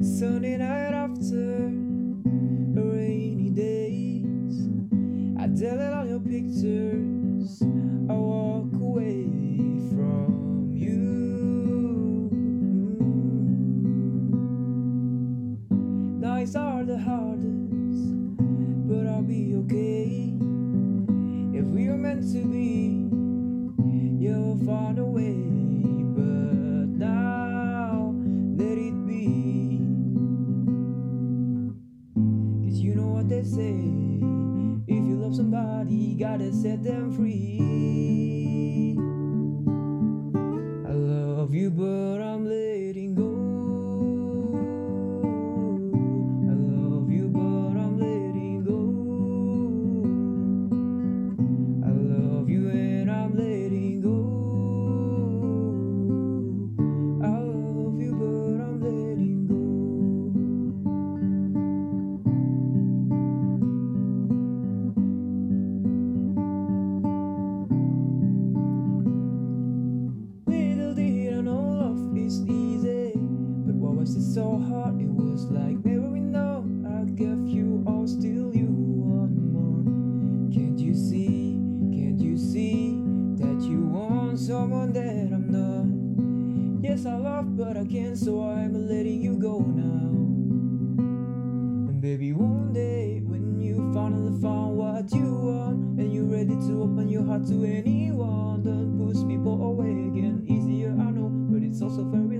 night after rainy days. I delete all your pictures. I walk away from you. Nights are the hardest, but I'll be okay. If we were meant to be, you'll find a way. They say. If you love somebody, you gotta set them free. So hard? It was like never know. I gave you all, still you want more. Can't you see? Can't you see that you want someone that I'm not? Yes, I love, but I can't, so I'm letting you go now. And baby, one day when you finally found what you want, and you're ready to open your heart to anyone, don't push people away again. Easier, I know, but it's also very